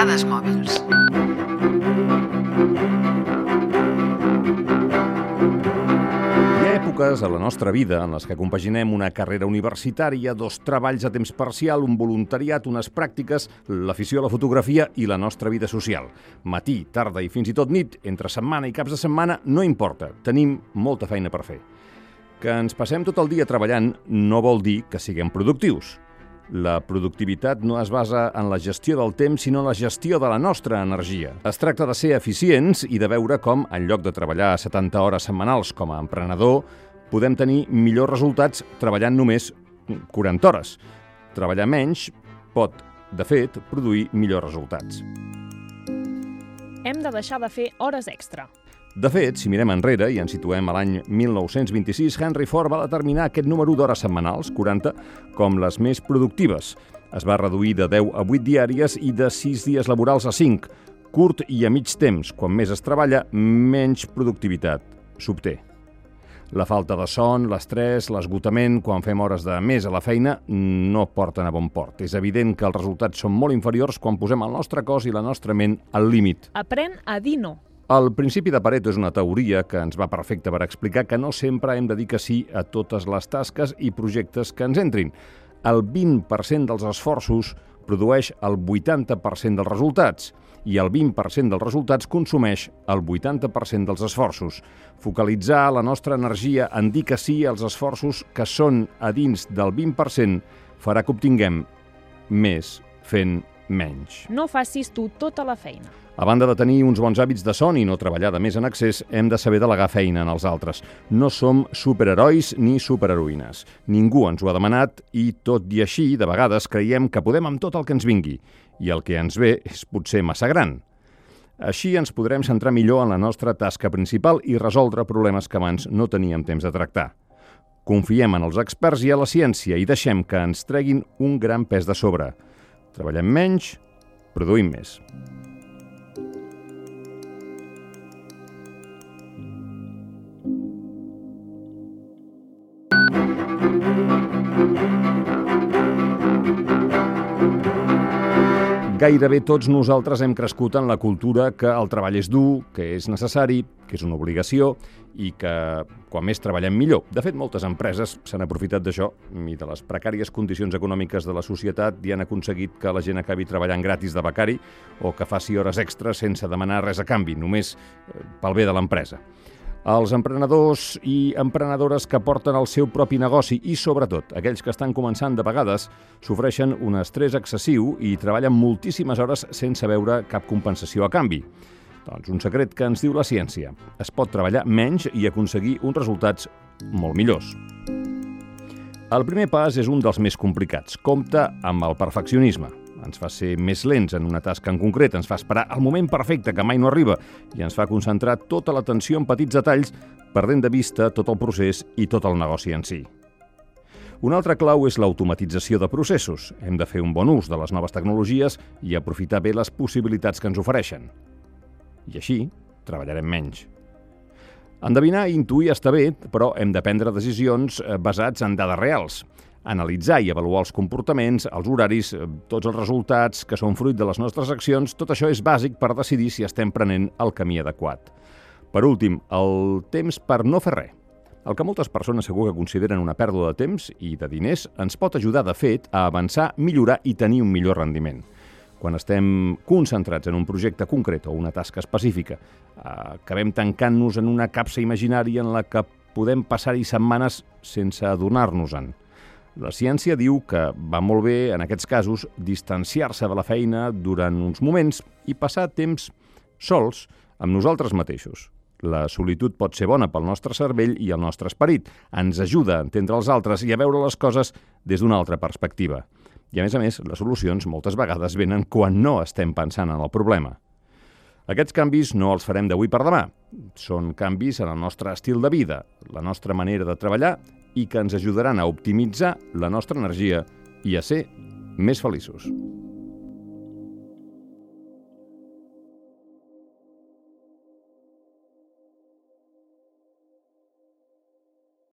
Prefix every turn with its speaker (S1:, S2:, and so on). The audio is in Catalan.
S1: Dades mòbils.
S2: Hi ha èpoques a la nostra vida en les que compaginem una carrera universitària, dos treballs a temps parcial, un voluntariat, unes pràctiques, l'afició a la fotografia i la nostra vida social. Matí, tarda i fins i tot nit, entre setmana i caps de setmana, no importa. Tenim molta feina per fer. Que ens passem tot el dia treballant no vol dir que siguem productius. La productivitat no es basa en la gestió del temps, sinó en la gestió de la nostra energia. Es tracta de ser eficients i de veure com, en lloc de treballar 70 hores setmanals com a emprenedor, podem tenir millors resultats treballant només 40 hores. Treballar menys pot, de fet, produir millors resultats.
S3: Hem de deixar de fer hores extra.
S2: De fet, si mirem enrere i ens situem a l'any 1926, Henry Ford va determinar aquest número d'hores setmanals, 40, com les més productives. Es va reduir de 10 a 8 diàries i de 6 dies laborals a 5, curt i a mig temps. Quan més es treballa, menys productivitat s'obté. La falta de son, l'estrès, l'esgotament, quan fem hores de més a la feina, no porten a bon port. És evident que els resultats són molt inferiors quan posem el nostre cos i la nostra ment al límit.
S3: Aprèn a dir no.
S2: El principi de Pareto és una teoria que ens va perfecta per explicar que no sempre hem de dir que sí a totes les tasques i projectes que ens entrin. El 20% dels esforços produeix el 80% dels resultats i el 20% dels resultats consumeix el 80% dels esforços. Focalitzar la nostra energia en dir que sí als esforços que són a dins del 20% farà que obtinguem més fent menys.
S3: No facis tu tota la feina.
S2: A banda de tenir uns bons hàbits de son i no treballar de més en excés, hem de saber delegar feina en els altres. No som superherois ni superheroïnes. Ningú ens ho ha demanat i, tot i així, de vegades creiem que podem amb tot el que ens vingui i el que ens ve és potser massa gran. Així ens podrem centrar millor en la nostra tasca principal i resoldre problemes que abans no teníem temps de tractar. Confiem en els experts i a la ciència i deixem que ens treguin un gran pes de sobre. Treballem menys, produïm més. Gairebé tots nosaltres hem crescut en la cultura que el treball és dur, que és necessari, que és una obligació i que quan més treballem millor. De fet, moltes empreses s'han aprofitat d'això i de les precàries condicions econòmiques de la societat i han aconseguit que la gent acabi treballant gratis de becari o que faci hores extres sense demanar res a canvi, només eh, pel bé de l'empresa. Els emprenedors i emprenedores que porten el seu propi negoci i, sobretot, aquells que estan començant de vegades, sofreixen un estrès excessiu i treballen moltíssimes hores sense veure cap compensació a canvi. Doncs un secret que ens diu la ciència. Es pot treballar menys i aconseguir uns resultats molt millors. El primer pas és un dels més complicats. Compte amb el perfeccionisme ens fa ser més lents en una tasca en concret, ens fa esperar el moment perfecte que mai no arriba i ens fa concentrar tota l'atenció en petits detalls perdent de vista tot el procés i tot el negoci en si. Un altre clau és l'automatització de processos. Hem de fer un bon ús de les noves tecnologies i aprofitar bé les possibilitats que ens ofereixen. I així treballarem menys. Endevinar i intuir està bé, però hem de prendre decisions eh, basats en dades reals analitzar i avaluar els comportaments, els horaris, eh, tots els resultats que són fruit de les nostres accions, tot això és bàsic per decidir si estem prenent el camí adequat. Per últim, el temps per no fer res. El que moltes persones segur que consideren una pèrdua de temps i de diners ens pot ajudar, de fet, a avançar, millorar i tenir un millor rendiment. Quan estem concentrats en un projecte concret o una tasca específica, acabem tancant-nos en una capsa imaginària en la que podem passar-hi setmanes sense adonar-nos-en. La ciència diu que va molt bé, en aquests casos, distanciar-se de la feina durant uns moments i passar temps sols amb nosaltres mateixos. La solitud pot ser bona pel nostre cervell i el nostre esperit. Ens ajuda a entendre els altres i a veure les coses des d'una altra perspectiva. I a més a més, les solucions moltes vegades venen quan no estem pensant en el problema. Aquests canvis no els farem d'avui per demà. Són canvis en el nostre estil de vida, la nostra manera de treballar i que ens ajudaran a optimitzar la nostra energia i a ser més feliços.